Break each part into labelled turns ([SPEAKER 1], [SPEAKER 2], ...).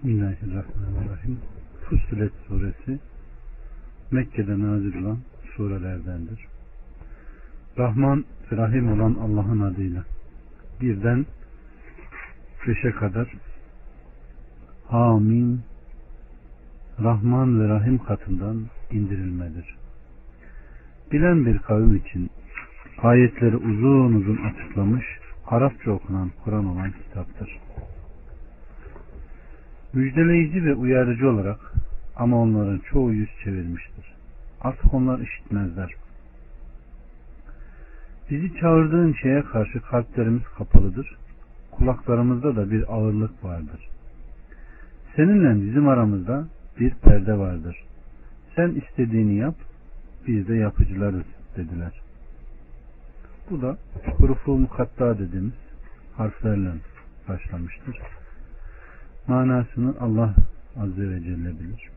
[SPEAKER 1] Bismillahirrahmanirrahim. Fussilet suresi Mekke'de nazil olan surelerdendir. Rahman ve Rahim olan Allah'ın adıyla birden beşe kadar Amin Rahman ve Rahim katından indirilmedir. Bilen bir kavim için ayetleri uzun uzun açıklamış Arapça okunan Kur'an olan kitaptır müjdeleyici ve uyarıcı olarak ama onların çoğu yüz çevirmiştir. Artık onlar işitmezler. Bizi çağırdığın şeye karşı kalplerimiz kapalıdır. Kulaklarımızda da bir ağırlık vardır. Seninle bizim aramızda bir perde vardır. Sen istediğini yap, biz de yapıcılarız dediler. Bu da hurufu mukatta dediğimiz harflerle başlamıştır. Manasını Allah Azze ve Celle bilir.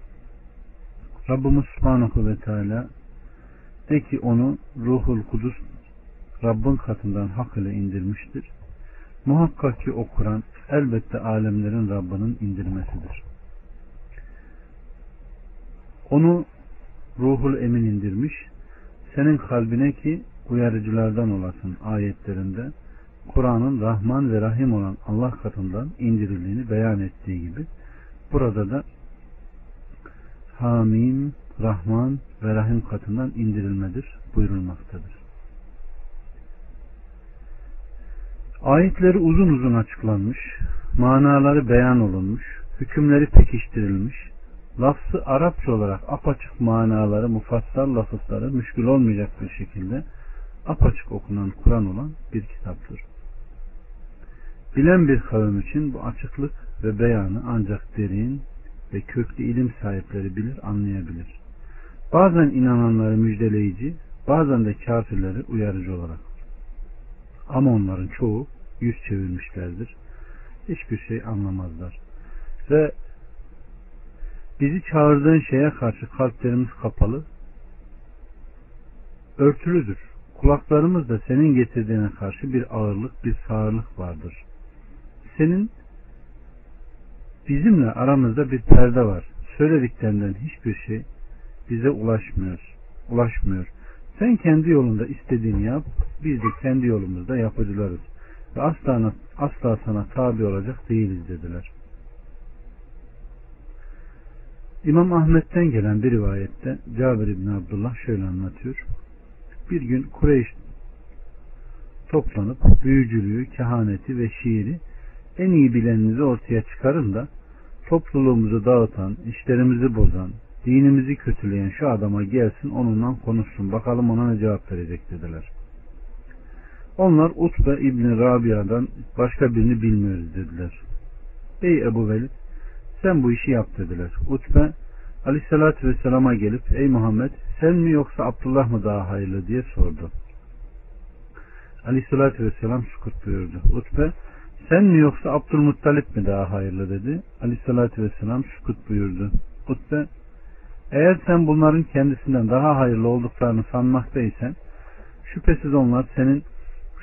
[SPEAKER 1] Rabbimiz Subhanahu ve Teala de ki onu Ruhul Kudüs Rabbin katından hak ile indirmiştir. Muhakkak ki o Kur'an elbette alemlerin Rabbinin indirmesidir. Onu Ruhul Emin indirmiş. Senin kalbine ki uyarıcılardan olasın ayetlerinde Kur'an'ın Rahman ve Rahim olan Allah katından indirildiğini beyan ettiği gibi burada da Hamim, Rahman ve Rahim katından indirilmedir buyurulmaktadır. Ayetleri uzun uzun açıklanmış, manaları beyan olunmuş, hükümleri pekiştirilmiş, lafzı Arapça olarak apaçık manaları, mufassal lafızları müşkül olmayacak bir şekilde apaçık okunan Kur'an olan bir kitaptır. Bilen bir kavim için bu açıklık ve beyanı ancak derin ve köklü ilim sahipleri bilir, anlayabilir. Bazen inananları müjdeleyici, bazen de kafirleri uyarıcı olarak. Ama onların çoğu yüz çevirmişlerdir. Hiçbir şey anlamazlar. Ve bizi çağırdığın şeye karşı kalplerimiz kapalı, örtülüdür. Kulaklarımız da senin getirdiğine karşı bir ağırlık, bir sağırlık vardır senin bizimle aramızda bir perde var. Söylediklerinden hiçbir şey bize ulaşmıyor. Ulaşmıyor. Sen kendi yolunda istediğini yap. Biz de kendi yolumuzda yapıcılarız. Ve asla, asla sana tabi olacak değiliz dediler. İmam Ahmet'ten gelen bir rivayette Cabir İbni Abdullah şöyle anlatıyor. Bir gün Kureyş toplanıp büyücülüğü, kehaneti ve şiiri en iyi bileninizi ortaya çıkarın da topluluğumuzu dağıtan, işlerimizi bozan, dinimizi kötüleyen şu adama gelsin onunla konuşsun bakalım ona ne cevap verecek dediler. Onlar Utbe İbni Rabia'dan başka birini bilmiyoruz dediler. Ey Ebu Velid sen bu işi yap dediler. Utbe Aleyhisselatü Vesselam'a gelip ey Muhammed sen mi yoksa Abdullah mı daha hayırlı diye sordu. Aleyhisselatü Vesselam sukut buyurdu. Utbe sen mi yoksa Abdülmuttalip mi daha hayırlı dedi. Aleyhissalatü vesselam sükut buyurdu. Utbe eğer sen bunların kendisinden daha hayırlı olduklarını sanmaktaysan şüphesiz onlar senin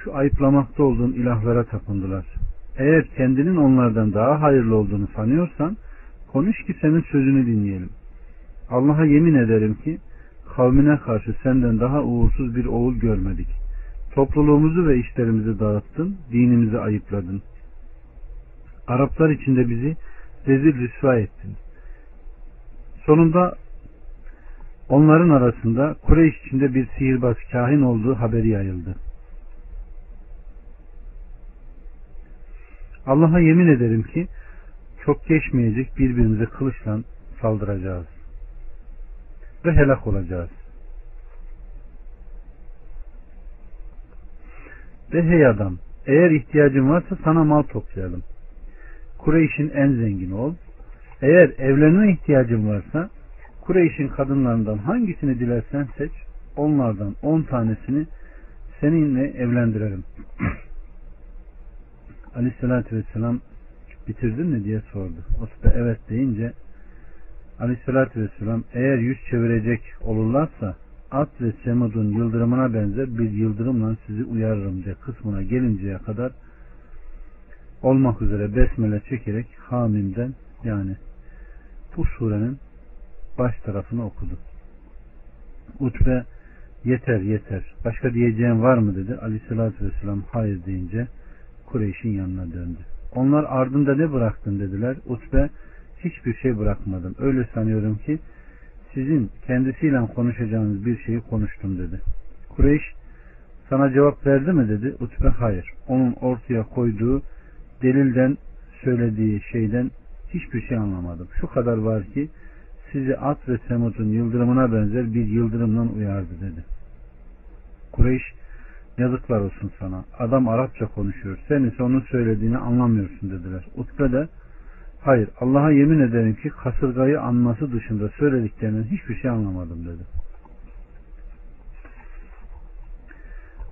[SPEAKER 1] şu ayıplamakta olduğun ilahlara tapındılar. Eğer kendinin onlardan daha hayırlı olduğunu sanıyorsan konuş ki senin sözünü dinleyelim. Allah'a yemin ederim ki kavmine karşı senden daha uğursuz bir oğul görmedik. Topluluğumuzu ve işlerimizi dağıttın, dinimizi ayıpladın. Araplar içinde bizi rezil rüsva ettin. Sonunda onların arasında Kureyş içinde bir sihirbaz kahin olduğu haberi yayıldı. Allah'a yemin ederim ki çok geçmeyecek birbirimize kılıçla saldıracağız. Ve helak olacağız. Ve hey adam eğer ihtiyacın varsa sana mal toplayalım. Kureyş'in en zengini ol. Eğer evlenme ihtiyacın varsa Kureyş'in kadınlarından hangisini dilersen seç. Onlardan on tanesini seninle evlendirelim. Aleyhissalatü vesselam bitirdin mi diye sordu. Osbe evet deyince Aleyhissalatü vesselam eğer yüz çevirecek olurlarsa At ve Semud'un yıldırımına benzer bir yıldırımla sizi uyarırım diye kısmına gelinceye kadar olmak üzere besmele çekerek Hamim'den yani bu surenin baş tarafını okudu. Utbe yeter yeter başka diyeceğim var mı dedi. Aleyhissalatü vesselam hayır deyince Kureyş'in yanına döndü. Onlar ardında ne bıraktın dediler. Utbe hiçbir şey bırakmadım. Öyle sanıyorum ki sizin kendisiyle konuşacağınız bir şeyi konuştum dedi. Kureyş sana cevap verdi mi dedi. Utbe hayır. Onun ortaya koyduğu delilden söylediği şeyden hiçbir şey anlamadım. Şu kadar var ki sizi at ve semutun yıldırımına benzer bir yıldırımdan uyardı dedi. Kureyş yazıklar olsun sana. Adam Arapça konuşuyor. Sen ise onun söylediğini anlamıyorsun dediler. Utbe de hayır Allah'a yemin ederim ki kasırgayı anması dışında söylediklerinden hiçbir şey anlamadım dedi.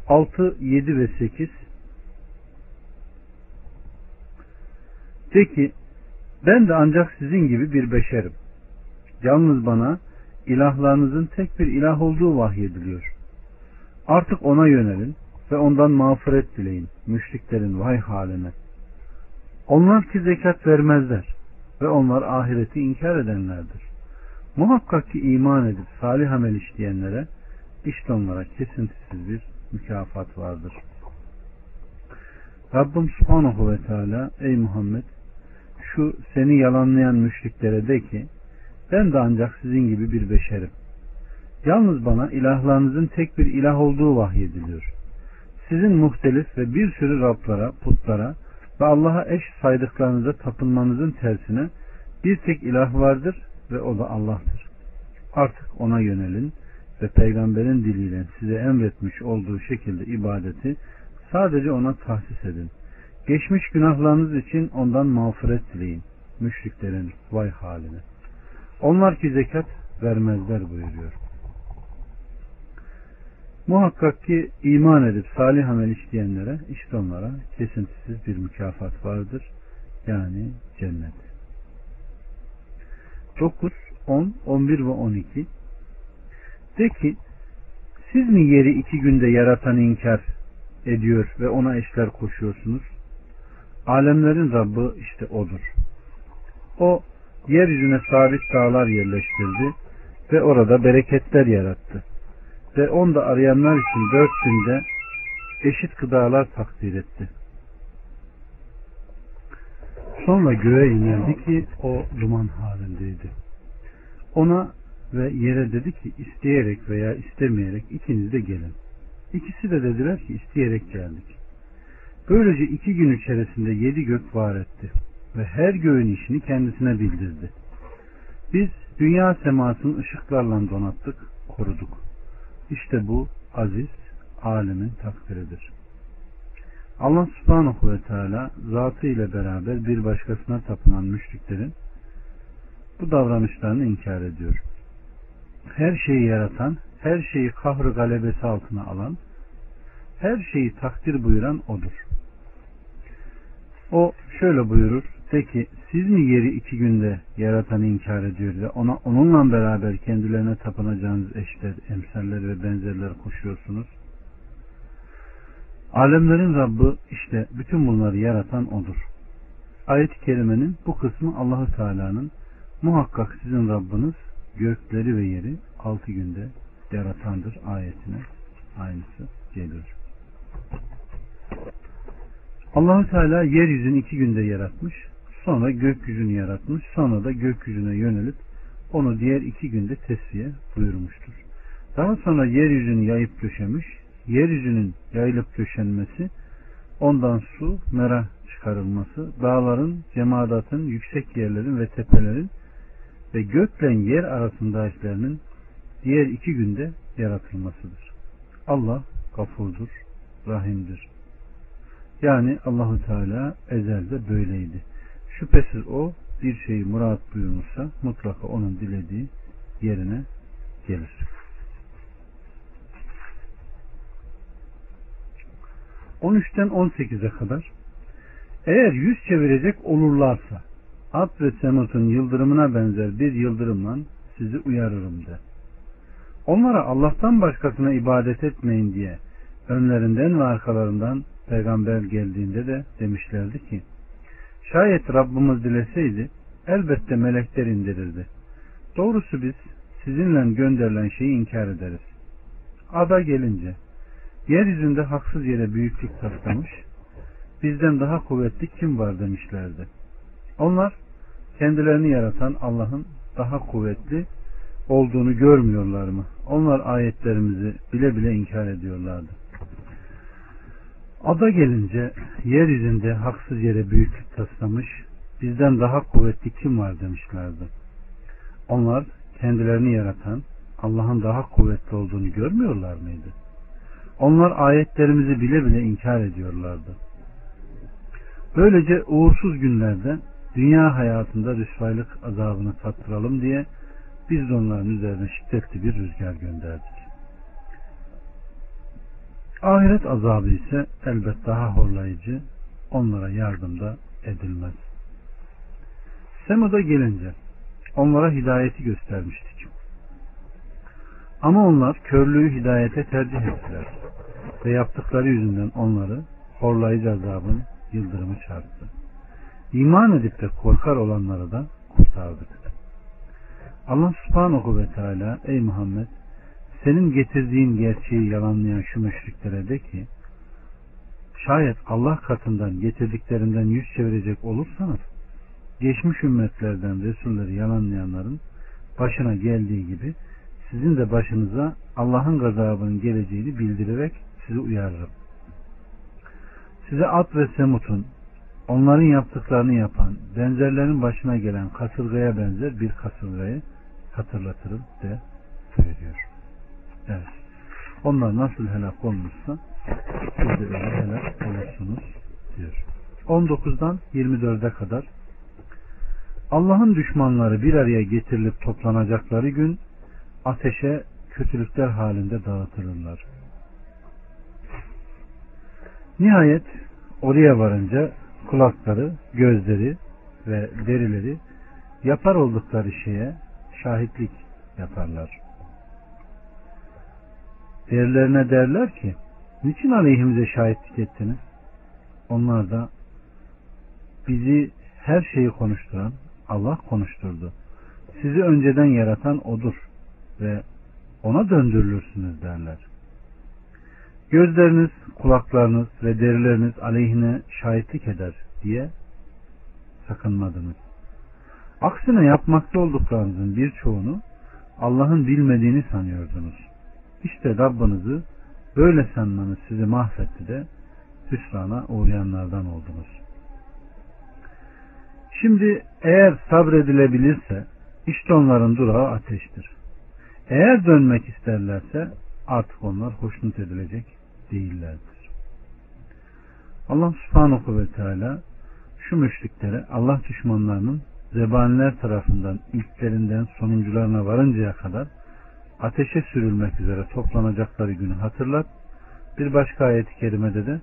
[SPEAKER 1] 6, 7 ve 8 De ki ben de ancak sizin gibi bir beşerim. Yalnız bana ilahlarınızın tek bir ilah olduğu vahyediliyor. Artık ona yönelin ve ondan mağfiret dileyin. Müşriklerin vay haline. Onlar ki zekat vermezler ve onlar ahireti inkar edenlerdir. Muhakkak ki iman edip salih amel işleyenlere işte onlara kesintisiz bir mükafat vardır. Rabbim Subhanahu ve Teala ey Muhammed şu seni yalanlayan müşriklere de ki ben de ancak sizin gibi bir beşerim. Yalnız bana ilahlarınızın tek bir ilah olduğu vahyediliyor. Sizin muhtelif ve bir sürü Rablara, putlara ve Allah'a eş saydıklarınıza tapınmanızın tersine bir tek ilah vardır ve o da Allah'tır. Artık ona yönelin ve peygamberin diliyle size emretmiş olduğu şekilde ibadeti sadece ona tahsis edin. Geçmiş günahlarınız için ondan mağfiret dileyin. Müşriklerin vay haline. Onlar ki zekat vermezler buyuruyor. Muhakkak ki iman edip salih amel işleyenlere işte onlara kesintisiz bir mükafat vardır. Yani cennet. 9, 10, 11 ve 12 De ki siz mi yeri iki günde yaratan inkar ediyor ve ona eşler koşuyorsunuz? Alemlerin Rabbi işte odur. O yeryüzüne sabit dağlar yerleştirdi ve orada bereketler yarattı. Ve onda arayanlar için dört günde eşit gıdalar takdir etti. Sonra göğe inildi ki o duman halindeydi. Ona ve yere dedi ki isteyerek veya istemeyerek ikiniz de gelin. İkisi de dediler ki isteyerek geldik. Böylece iki gün içerisinde yedi gök var etti ve her göğün işini kendisine bildirdi. Biz dünya semasını ışıklarla donattık, koruduk. İşte bu aziz, alemin takdiridir. Allah subhanahu ve teala zatı ile beraber bir başkasına tapınan müşriklerin bu davranışlarını inkar ediyor. Her şeyi yaratan, her şeyi kahrı galebesi altına alan, her şeyi takdir buyuran odur. O şöyle buyurur. De ki siz mi yeri iki günde yaratanı inkar ediyor ve ona onunla beraber kendilerine tapınacağınız eşler, emsaller ve benzerler koşuyorsunuz? Alemlerin Rabbi işte bütün bunları yaratan odur. Ayet-i kerimenin bu kısmı Allahu Teala'nın muhakkak sizin Rabbiniz gökleri ve yeri altı günde yaratandır ayetine aynısı geliyor. Allahu Teala yeryüzünü iki günde yaratmış, sonra gökyüzünü yaratmış, sonra da gökyüzüne yönelip onu diğer iki günde tesviye buyurmuştur. Daha sonra yeryüzünü yayıp döşemiş, yeryüzünün yayılıp döşenmesi, ondan su, mera çıkarılması, dağların, cemadatın, yüksek yerlerin ve tepelerin ve gökle yer arasındakilerinin diğer iki günde yaratılmasıdır. Allah gafurdur, rahimdir. Yani Allahu Teala ezelde böyleydi. Şüphesiz o bir şeyi murat buyurmuşsa mutlaka onun dilediği yerine gelir. ...13'ten 18'e kadar... ...eğer yüz çevirecek olurlarsa... ...Ad ve Semut'un yıldırımına benzer bir yıldırımla... ...sizi uyarırım de. Onlara Allah'tan başkasına ibadet etmeyin diye... ...önlerinden ve arkalarından peygamber geldiğinde de demişlerdi ki Şayet Rabbimiz dileseydi elbette melekler indirirdi. Doğrusu biz sizinle gönderilen şeyi inkar ederiz. Ada gelince yeryüzünde haksız yere büyüklük taslamış, bizden daha kuvvetli kim var demişlerdi. Onlar kendilerini yaratan Allah'ın daha kuvvetli olduğunu görmüyorlar mı? Onlar ayetlerimizi bile bile inkar ediyorlardı. Ada gelince yeryüzünde haksız yere büyüklük taslamış, bizden daha kuvvetli kim var demişlerdi. Onlar kendilerini yaratan Allah'ın daha kuvvetli olduğunu görmüyorlar mıydı? Onlar ayetlerimizi bile bile inkar ediyorlardı. Böylece uğursuz günlerde dünya hayatında rüsvaylık azabını tattıralım diye biz de onların üzerine şiddetli bir rüzgar gönderdik. Ahiret azabı ise elbet daha horlayıcı, onlara yardımda edilmez. Semud'a gelince onlara hidayeti göstermiştik. Ama onlar körlüğü hidayete tercih ettiler ve yaptıkları yüzünden onları horlayıcı azabın yıldırımı çarptı. İman edip de korkar olanları da kurtardık. Allah subhanahu ve teala ey Muhammed senin getirdiğin gerçeği yalanlayan şu müşriklere de ki şayet Allah katından getirdiklerinden yüz çevirecek olursanız geçmiş ümmetlerden Resulleri yalanlayanların başına geldiği gibi sizin de başınıza Allah'ın gazabının geleceğini bildirerek sizi uyarırım. Size At ve Semut'un onların yaptıklarını yapan, benzerlerin başına gelen kasırgaya benzer bir kasırgayı hatırlatırım de söylüyor. Evet. Onlar nasıl helak olmuşsa siz de öyle helak olursunuz diyor. 19'dan 24'e kadar Allah'ın düşmanları bir araya getirilip toplanacakları gün ateşe kötülükler halinde dağıtılırlar. Nihayet oraya varınca kulakları, gözleri ve derileri yapar oldukları şeye şahitlik yaparlar. Derilerine derler ki niçin aleyhimize şahitlik ettiniz? Onlar da bizi her şeyi konuşturan Allah konuşturdu. Sizi önceden yaratan odur ve ona döndürülürsünüz derler. Gözleriniz, kulaklarınız ve derileriniz aleyhine şahitlik eder diye sakınmadınız. Aksine yapmakta olduklarınızın birçoğunu Allah'ın bilmediğini sanıyordunuz. İşte Rabbinizi böyle sanmanız sizi mahvetti de hüsrana uğrayanlardan oldunuz. Şimdi eğer sabredilebilirse işte onların durağı ateştir. Eğer dönmek isterlerse artık onlar hoşnut edilecek değillerdir. Allah subhanahu ve teala şu müşriklere Allah düşmanlarının zebaniler tarafından ilklerinden sonuncularına varıncaya kadar ateşe sürülmek üzere toplanacakları günü hatırlat. Bir başka ayet-i kerimede de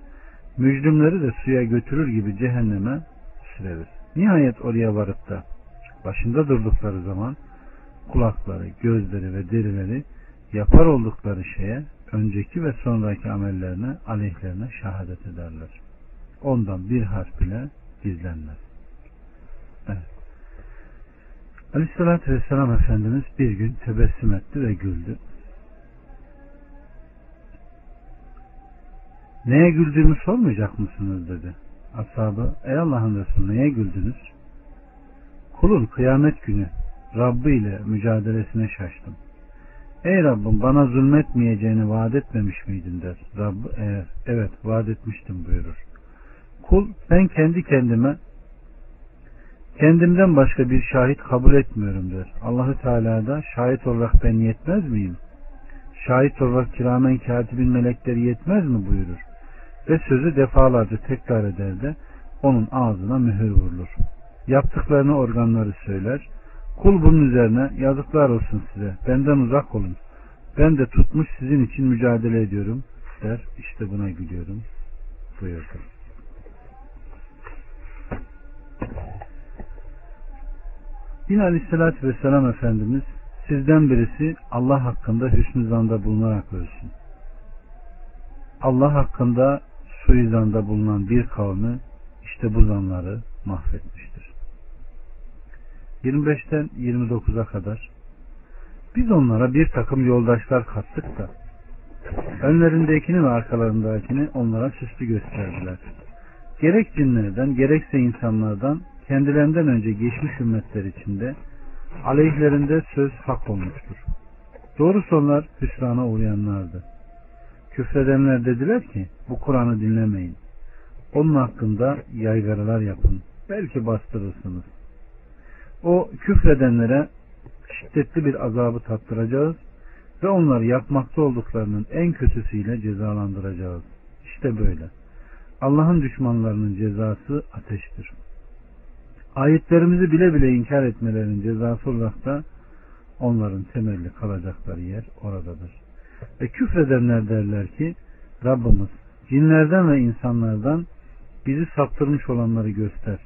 [SPEAKER 1] mücrimleri de suya götürür gibi cehenneme süreriz. Nihayet oraya varıp da başında durdukları zaman kulakları, gözleri ve derileri yapar oldukları şeye önceki ve sonraki amellerine, aleyhlerine şehadet ederler. Ondan bir harf bile gizlenmez. Evet. Aleyhissalatü Vesselam Efendimiz bir gün tebessüm etti ve güldü. Neye güldüğümü sormayacak mısınız dedi. Ashabı ey Allah'ın Resulü neye güldünüz? Kulun kıyamet günü Rabbi ile mücadelesine şaştım. Ey Rabbim bana zulmetmeyeceğini vaat etmemiş miydin der. Rabbi eğer evet vaat etmiştim buyurur. Kul ben kendi kendime kendimden başka bir şahit kabul etmiyorum der. Allahü Teala da şahit olarak ben yetmez miyim? Şahit olarak kiramen katibin melekleri yetmez mi buyurur. Ve sözü defalarca tekrar eder de onun ağzına mühür vurulur. Yaptıklarını organları söyler. Kul bunun üzerine yazıklar olsun size. Benden uzak olun. Ben de tutmuş sizin için mücadele ediyorum der. İşte buna gülüyorum buyurdu. Yine Aleyhisselatü Vesselam Efendimiz sizden birisi Allah hakkında hüsnü zanda bulunarak ölsün. Allah hakkında suizanda bulunan bir kavmi işte bu zanları mahvetmiştir. 25'ten 29'a kadar biz onlara bir takım yoldaşlar kattık da önlerindekini ve arkalarındakini onlara süslü gösterdiler. Gerek cinlerden gerekse insanlardan kendilerinden önce geçmiş ümmetler içinde aleyhlerinde söz hak olmuştur. Doğrusu onlar hüsrana uğrayanlardı. Küfredenler dediler ki bu Kur'an'ı dinlemeyin. Onun hakkında yaygaralar yapın. Belki bastırırsınız. O küfredenlere şiddetli bir azabı tattıracağız ve onları yapmakta olduklarının en kötüsüyle cezalandıracağız. İşte böyle. Allah'ın düşmanlarının cezası ateştir. Ayetlerimizi bile bile inkar etmelerinin cezası olarak da onların temelli kalacakları yer oradadır. Ve küfredenler derler ki Rabbimiz cinlerden ve insanlardan bizi saptırmış olanları göster.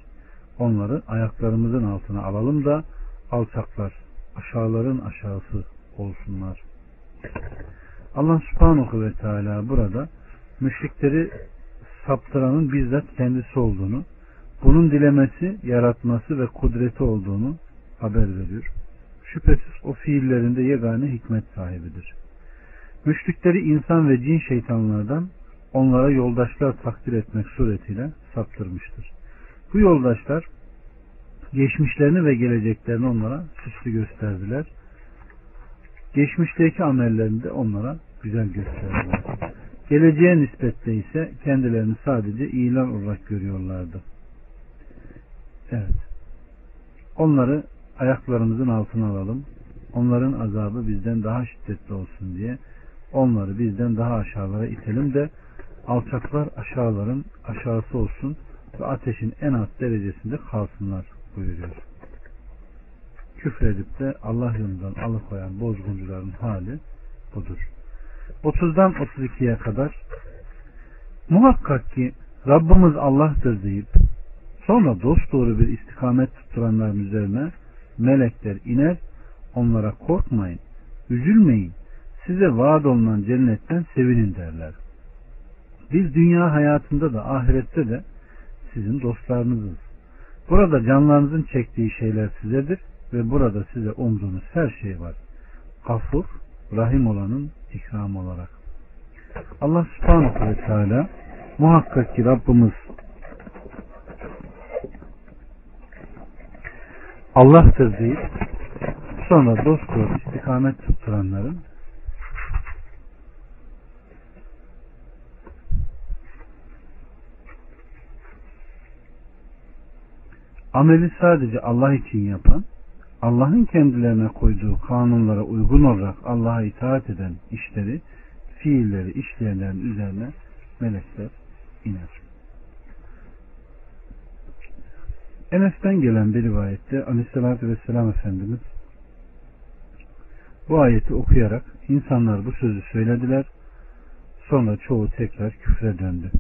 [SPEAKER 1] Onları ayaklarımızın altına alalım da alçaklar, aşağıların aşağısı olsunlar. Allah subhanahu ve teala burada müşrikleri saptıranın bizzat kendisi olduğunu, bunun dilemesi, yaratması ve kudreti olduğunu haber veriyor. Şüphesiz o fiillerinde yegane hikmet sahibidir. Müşrikleri insan ve cin şeytanlardan onlara yoldaşlar takdir etmek suretiyle saptırmıştır. Bu yoldaşlar geçmişlerini ve geleceklerini onlara süslü gösterdiler. Geçmişteki amellerini de onlara güzel gösterdiler. Geleceğe nispetle ise kendilerini sadece ilan olarak görüyorlardı. Evet. Onları ayaklarımızın altına alalım. Onların azabı bizden daha şiddetli olsun diye onları bizden daha aşağılara itelim de alçaklar aşağıların aşağısı olsun ve ateşin en alt derecesinde kalsınlar buyuruyor. Küfredip de Allah yolundan alıkoyan bozguncuların hali budur. 30'dan 32'ye kadar muhakkak ki Rabbimiz Allah'tır deyip sonra dosdoğru bir istikamet tutturanların üzerine melekler iner onlara korkmayın, üzülmeyin, size vaat olunan cennetten sevinin derler. Biz dünya hayatında da ahirette de sizin dostlarınızız. Burada canlarınızın çektiği şeyler sizedir ve burada size umduğunuz her şey var. Gafur, Rahim olanın ikram olarak. Allah subhanahu ve teala muhakkak ki Rabbimiz Allah'tır deyip sonra dost doğru istikamet tutturanların ameli sadece Allah için yapan, Allah'ın kendilerine koyduğu kanunlara uygun olarak Allah'a itaat eden işleri, fiilleri işleyenlerin üzerine melekler iner. Enes'ten gelen bir rivayette Aleyhisselatü Vesselam Efendimiz bu ayeti okuyarak insanlar bu sözü söylediler. Sonra çoğu tekrar küfre döndü.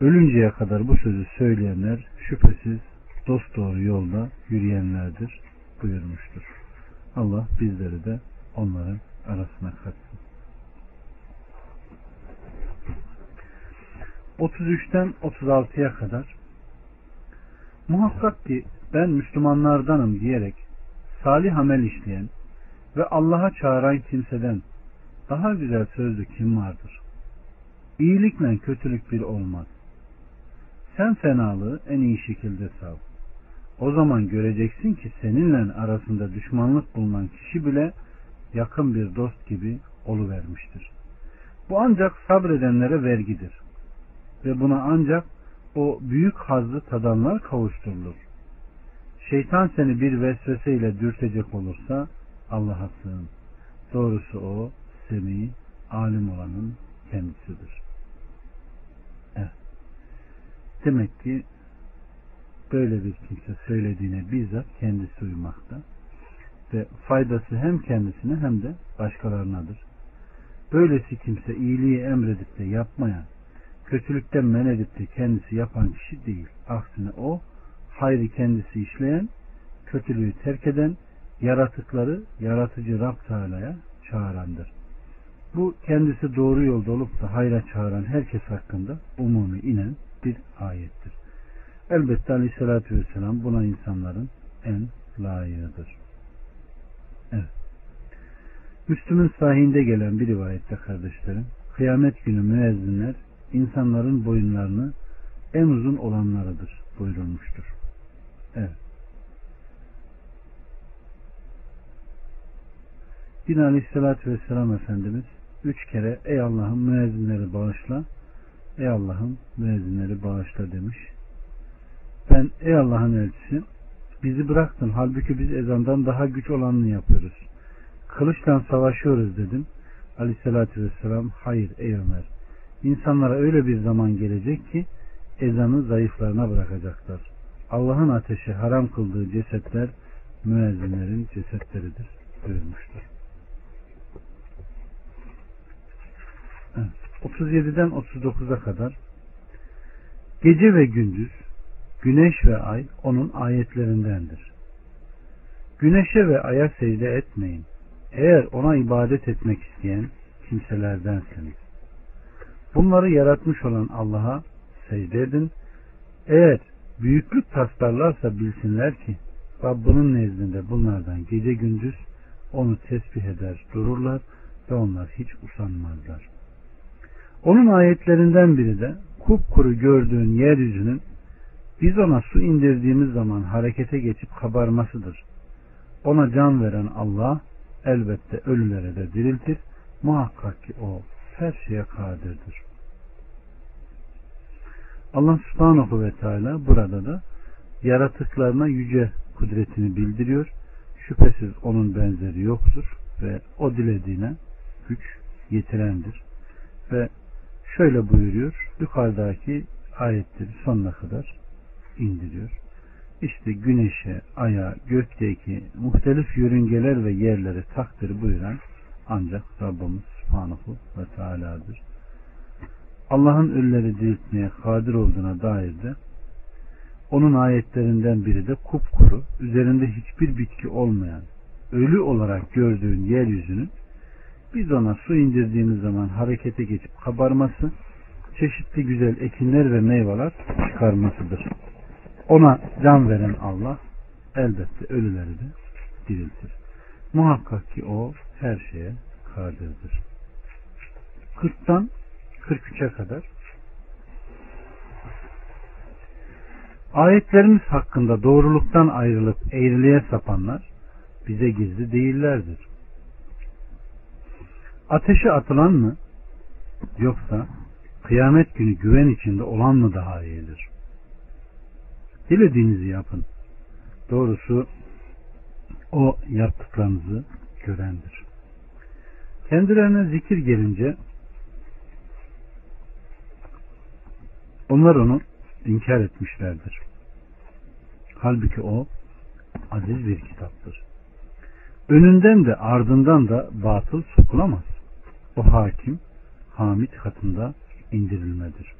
[SPEAKER 1] Ölünceye kadar bu sözü söyleyenler şüphesiz dost doğru yolda yürüyenlerdir buyurmuştur. Allah bizleri de onların arasına katsın. 33'ten 36'ya kadar muhakkak ki ben Müslümanlardanım diyerek salih amel işleyen ve Allah'a çağıran kimseden daha güzel sözlü kim vardır? İyilikle kötülük bir olmaz. Sen fenalığı en iyi şekilde sav. O zaman göreceksin ki seninle arasında düşmanlık bulunan kişi bile yakın bir dost gibi oluvermiştir. Bu ancak sabredenlere vergidir. Ve buna ancak o büyük hazzı tadanlar kavuşturulur. Şeytan seni bir vesveseyle dürtecek olursa Allah'a sığın. Doğrusu o semi, alim olanın kendisidir. Evet. Demek ki böyle bir kimse söylediğine bizzat kendisi uymakta ve faydası hem kendisine hem de başkalarınadır. Böylesi kimse iyiliği emredip de yapmayan, kötülükten men edip de kendisi yapan kişi değil. Aksine o, hayrı kendisi işleyen, kötülüğü terk eden, yaratıkları yaratıcı Rab Teala'ya çağırandır. Bu kendisi doğru yolda olup da hayra çağıran herkes hakkında umumi inen bir ayettir. Elbette Aleyhisselatü Vesselam buna insanların en layığıdır. Evet. Müslüm'ün sahihinde gelen bir rivayette kardeşlerim, kıyamet günü müezzinler insanların boyunlarını en uzun olanlarıdır buyurulmuştur. Evet. Yine Aleyhisselatü Vesselam Efendimiz üç kere ey Allah'ım müezzinleri bağışla ey Allah'ım müezzinleri bağışla demiş. Ben ey Allah'ın elçisi bizi bıraktın halbuki biz ezandan daha güç olanını yapıyoruz. Kılıçla savaşıyoruz dedim. Aleyhissalatü vesselam hayır ey Ömer. İnsanlara öyle bir zaman gelecek ki ezanı zayıflarına bırakacaklar. Allah'ın ateşi haram kıldığı cesetler müezzinlerin cesetleridir buyurmuştur. 37'den 39'a kadar gece ve gündüz güneş ve ay onun ayetlerindendir. Güneşe ve aya secde etmeyin. Eğer ona ibadet etmek isteyen kimselerdensiniz. Bunları yaratmış olan Allah'a secde edin. Eğer büyüklük taslarlarsa bilsinler ki Rabbinin nezdinde bunlardan gece gündüz onu tesbih eder dururlar ve onlar hiç usanmazlar. Onun ayetlerinden biri de kupkuru gördüğün yeryüzünün biz ona su indirdiğimiz zaman harekete geçip kabarmasıdır. Ona can veren Allah elbette ölülere de diriltir. Muhakkak ki o her şeye kadirdir. Allah subhanahu ve teala burada da yaratıklarına yüce kudretini bildiriyor. Şüphesiz onun benzeri yoktur ve o dilediğine güç yetirendir. Ve şöyle buyuruyor. Yukarıdaki ayetleri sonuna kadar indiriyor. İşte güneşe, aya, gökteki muhtelif yörüngeler ve yerleri takdir buyuran ancak Rabbimiz Subhanahu ve Teala'dır. Allah'ın ölüleri diriltmeye kadir olduğuna dair de onun ayetlerinden biri de kupkuru, üzerinde hiçbir bitki olmayan, ölü olarak gördüğün yeryüzünün biz ona su indirdiğimiz zaman harekete geçip kabarması, çeşitli güzel ekinler ve meyveler çıkarmasıdır. Ona can veren Allah elbette ölüleri de diriltir. Muhakkak ki o her şeye kadirdir. 40'tan 43'e kadar Ayetlerimiz hakkında doğruluktan ayrılıp eğriliğe sapanlar bize gizli değillerdir. Ateşe atılan mı yoksa kıyamet günü güven içinde olan mı daha iyidir? Dilediğinizi yapın. Doğrusu o yaptıklarınızı görendir. Kendilerine zikir gelince onlar onu inkar etmişlerdir. Halbuki o aziz bir kitaptır. Önünden de ardından da batıl sokulamaz. O hakim, hamid katında indirilmedir.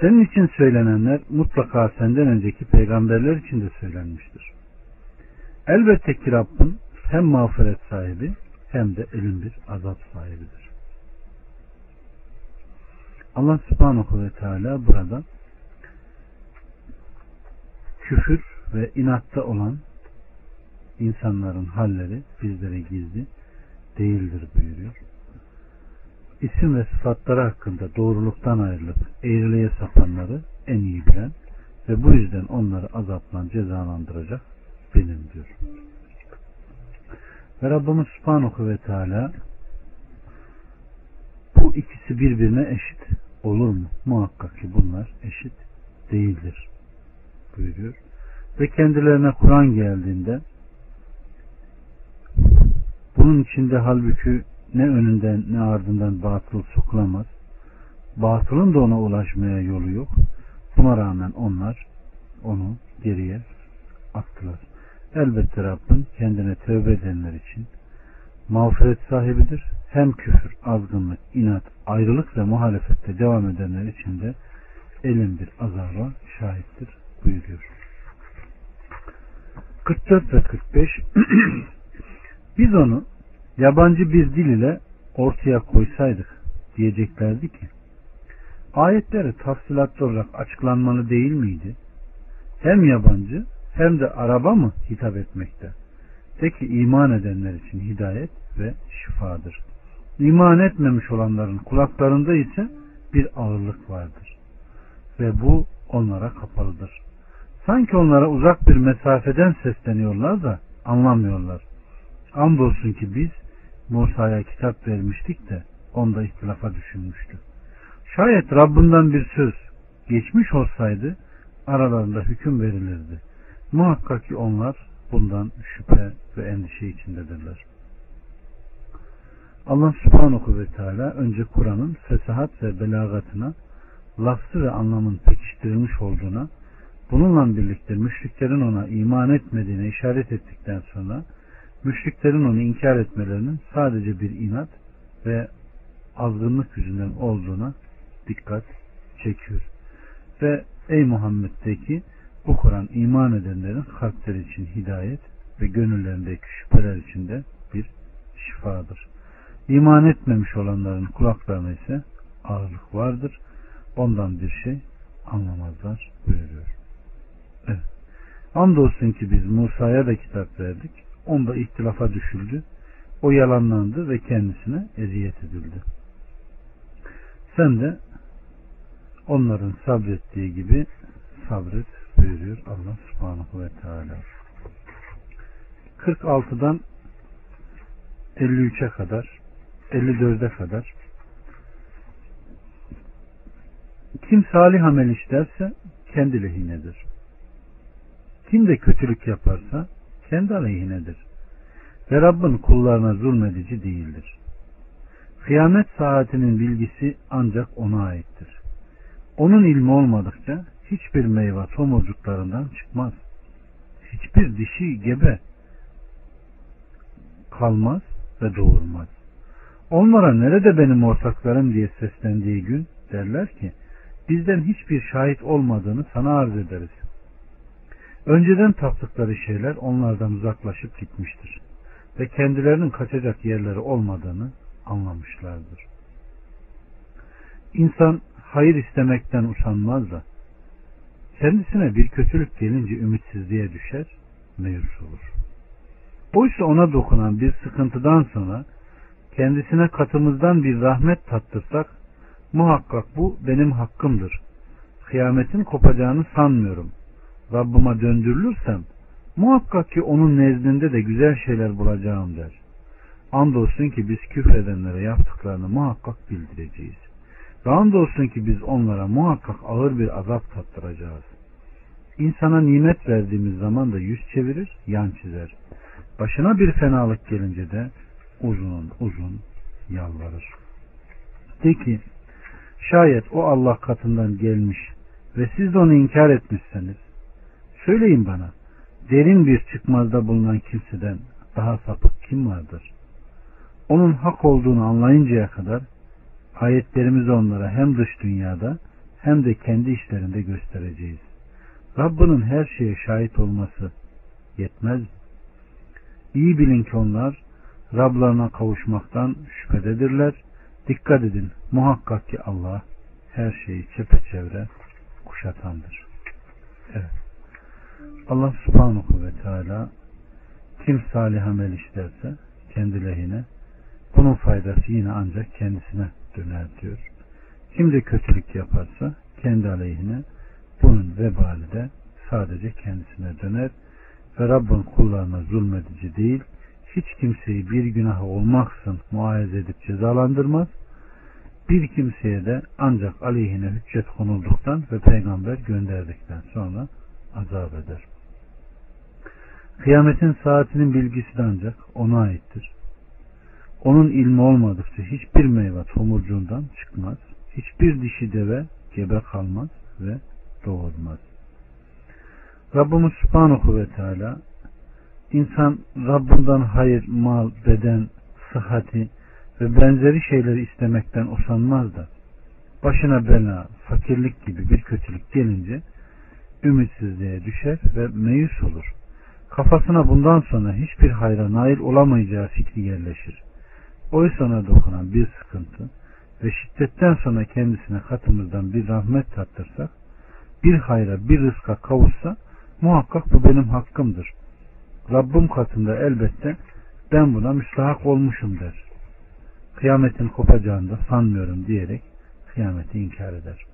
[SPEAKER 1] Senin için söylenenler mutlaka senden önceki peygamberler için de söylenmiştir. Elbette ki Rabbin hem mağfiret sahibi hem de ölüm bir azap sahibidir. Allah subhanahu ve teala burada küfür ve inatta olan insanların halleri bizlere gizli değildir buyuruyor. İsim ve sıfatları hakkında doğruluktan ayrılıp eğriliğe sapanları en iyi bilen ve bu yüzden onları azapla cezalandıracak benim diyor. Ve Rabbimiz Subhanahu ve Teala bu ikisi birbirine eşit olur mu? Muhakkak ki bunlar eşit değildir buyuruyor. Ve kendilerine Kur'an geldiğinde bunun içinde halbuki ne önünden ne ardından batıl sokulamaz. Batılın da ona ulaşmaya yolu yok. Buna rağmen onlar onu geriye attılar. Elbette Rabbin kendine tövbe edenler için mağfiret sahibidir. Hem küfür, azgınlık, inat, ayrılık ve muhalefette devam edenler için de elin bir azaba şahittir buyuruyor. 44 ve 45 Biz onu yabancı bir dil ile ortaya koysaydık diyeceklerdi ki ayetleri tafsilatlı olarak açıklanmalı değil miydi? Hem yabancı hem de araba mı hitap etmekte? De iman edenler için hidayet ve şifadır. İman etmemiş olanların kulaklarında ise bir ağırlık vardır. Ve bu onlara kapalıdır. Sanki onlara uzak bir mesafeden sesleniyorlar da anlamıyorlar. Andolsun ki biz Musa'ya kitap vermiştik de onda ihtilafa düşünmüştü. Şayet Rabbinden bir söz geçmiş olsaydı aralarında hüküm verilirdi. Muhakkak ki onlar bundan şüphe ve endişe içindedirler. Allah subhanahu ve teala önce Kur'an'ın fesahat ve belagatına, lafzı ve anlamın pekiştirilmiş olduğuna, bununla birlikte müşriklerin ona iman etmediğine işaret ettikten sonra, müşriklerin onu inkar etmelerinin sadece bir inat ve azgınlık yüzünden olduğuna dikkat çekiyor. Ve ey Muhammed'deki bu Kur'an iman edenlerin kalpleri için hidayet ve gönüllerindeki şüpheler için de bir şifadır. İman etmemiş olanların kulaklarına ise ağırlık vardır. Ondan bir şey anlamazlar buyuruyor. Evet. Andolsun ki biz Musa'ya da kitap verdik. Onda ihtilafa düşüldü. O yalanlandı ve kendisine eziyet edildi. Sen de onların sabrettiği gibi sabret buyuruyor Allah subhanahu ve teala. 46'dan 53'e kadar 54'e kadar kim salih amel işlerse kendi lehinedir. Kim de kötülük yaparsa kendi aleyhinedir. Ve Rabbin kullarına zulmedici değildir. Kıyamet saatinin bilgisi ancak ona aittir. Onun ilmi olmadıkça hiçbir meyve tomurcuklarından çıkmaz. Hiçbir dişi gebe kalmaz ve doğurmaz. Onlara nerede benim ortaklarım diye seslendiği gün derler ki bizden hiçbir şahit olmadığını sana arz ederiz. Önceden taptıkları şeyler onlardan uzaklaşıp gitmiştir ve kendilerinin kaçacak yerleri olmadığını anlamışlardır. İnsan hayır istemekten usanmaz da kendisine bir kötülük gelince ümitsizliğe düşer, meyus olur. Oysa ona dokunan bir sıkıntıdan sonra kendisine katımızdan bir rahmet tattırsak muhakkak bu benim hakkımdır. Kıyametin kopacağını sanmıyorum. Rabbıma döndürülürsem muhakkak ki onun nezdinde de güzel şeyler bulacağım der. Andolsun ki biz küfredenlere yaptıklarını muhakkak bildireceğiz. Ve andolsun ki biz onlara muhakkak ağır bir azap tattıracağız. İnsana nimet verdiğimiz zaman da yüz çevirir, yan çizer. Başına bir fenalık gelince de uzun uzun yalvarır. De ki şayet o Allah katından gelmiş ve siz de onu inkar etmişseniz söyleyin bana derin bir çıkmazda bulunan kimseden daha sapık kim vardır? Onun hak olduğunu anlayıncaya kadar ayetlerimizi onlara hem dış dünyada hem de kendi işlerinde göstereceğiz. Rabbinin her şeye şahit olması yetmez? İyi bilin ki onlar Rablarına kavuşmaktan şüphededirler. Dikkat edin muhakkak ki Allah her şeyi çepeçevre kuşatandır. Evet. Allah subhanahu ve teala kim salih amel işlerse kendi lehine bunun faydası yine ancak kendisine döner diyor. Kim de kötülük yaparsa kendi aleyhine bunun vebali de sadece kendisine döner ve Rabbin kullarına zulmedici değil hiç kimseyi bir günahı olmaksın muayez edip cezalandırmaz. Bir kimseye de ancak aleyhine hüccet konulduktan ve peygamber gönderdikten sonra azap eder. Kıyametin saatinin bilgisi de ancak ona aittir. Onun ilmi olmadıkça hiçbir meyve tomurcuğundan çıkmaz. Hiçbir dişi deve gebe kalmaz ve doğurmaz. Rabbimiz Subhanahu ve Teala İnsan Rabbinden hayır, mal, beden, sıhhati ve benzeri şeyleri istemekten usanmaz da başına bela, fakirlik gibi bir kötülük gelince ümitsizliğe düşer ve meyus olur. Kafasına bundan sonra hiçbir hayra nail olamayacağı fikri yerleşir. Oysa ona dokunan bir sıkıntı ve şiddetten sonra kendisine katımızdan bir rahmet tattırsak, bir hayra, bir rızka kavuşsa, muhakkak bu benim hakkımdır. Rabbim katında elbette ben buna müstahak olmuşum der. Kıyametin kopacağını da sanmıyorum diyerek kıyameti inkar eder.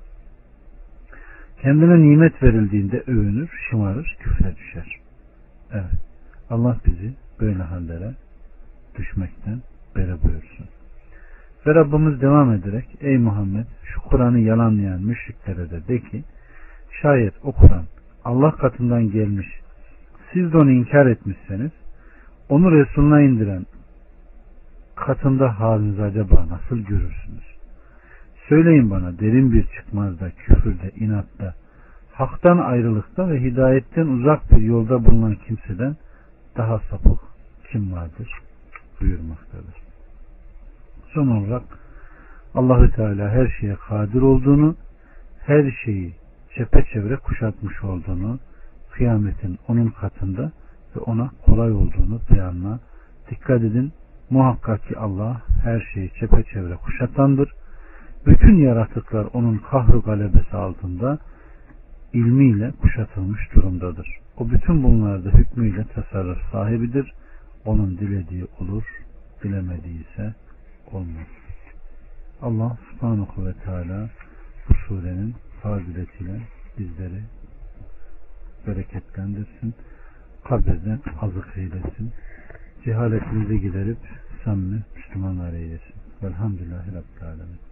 [SPEAKER 1] Kendine nimet verildiğinde övünür, şımarır, küfre düşer. Evet. Allah bizi böyle hallere düşmekten beri buyursun. Ve Rabbimiz devam ederek ey Muhammed şu Kur'an'ı yalanlayan müşriklere de de ki şayet o Kur'an Allah katından gelmiş siz de onu inkar etmişseniz onu Resulüne indiren katında halinizi acaba nasıl görürsünüz? Söyleyin bana derin bir çıkmazda, küfürde, inatta, haktan ayrılıkta ve hidayetten uzak bir yolda bulunan kimseden daha sapık kim vardır? buyurmaktadır. Son olarak Allahü Teala her şeye kadir olduğunu, her şeyi çepeçevre kuşatmış olduğunu, kıyametin onun katında ve ona kolay olduğunu beyanla dikkat edin. Muhakkak ki Allah her şeyi çepeçevre kuşatandır. Bütün yaratıklar onun kahru galebesi altında ilmiyle kuşatılmış durumdadır. O bütün bunlarda hükmüyle tasarruf sahibidir. Onun dilediği olur, dilemediği ise olmaz. Allah subhanahu ve teala bu surenin faziletiyle bizleri bereketlendirsin. Kabirden azık eylesin. Cehaletimizi giderip samimi Müslümanlar eylesin. Velhamdülillahi Rabbil Alemin.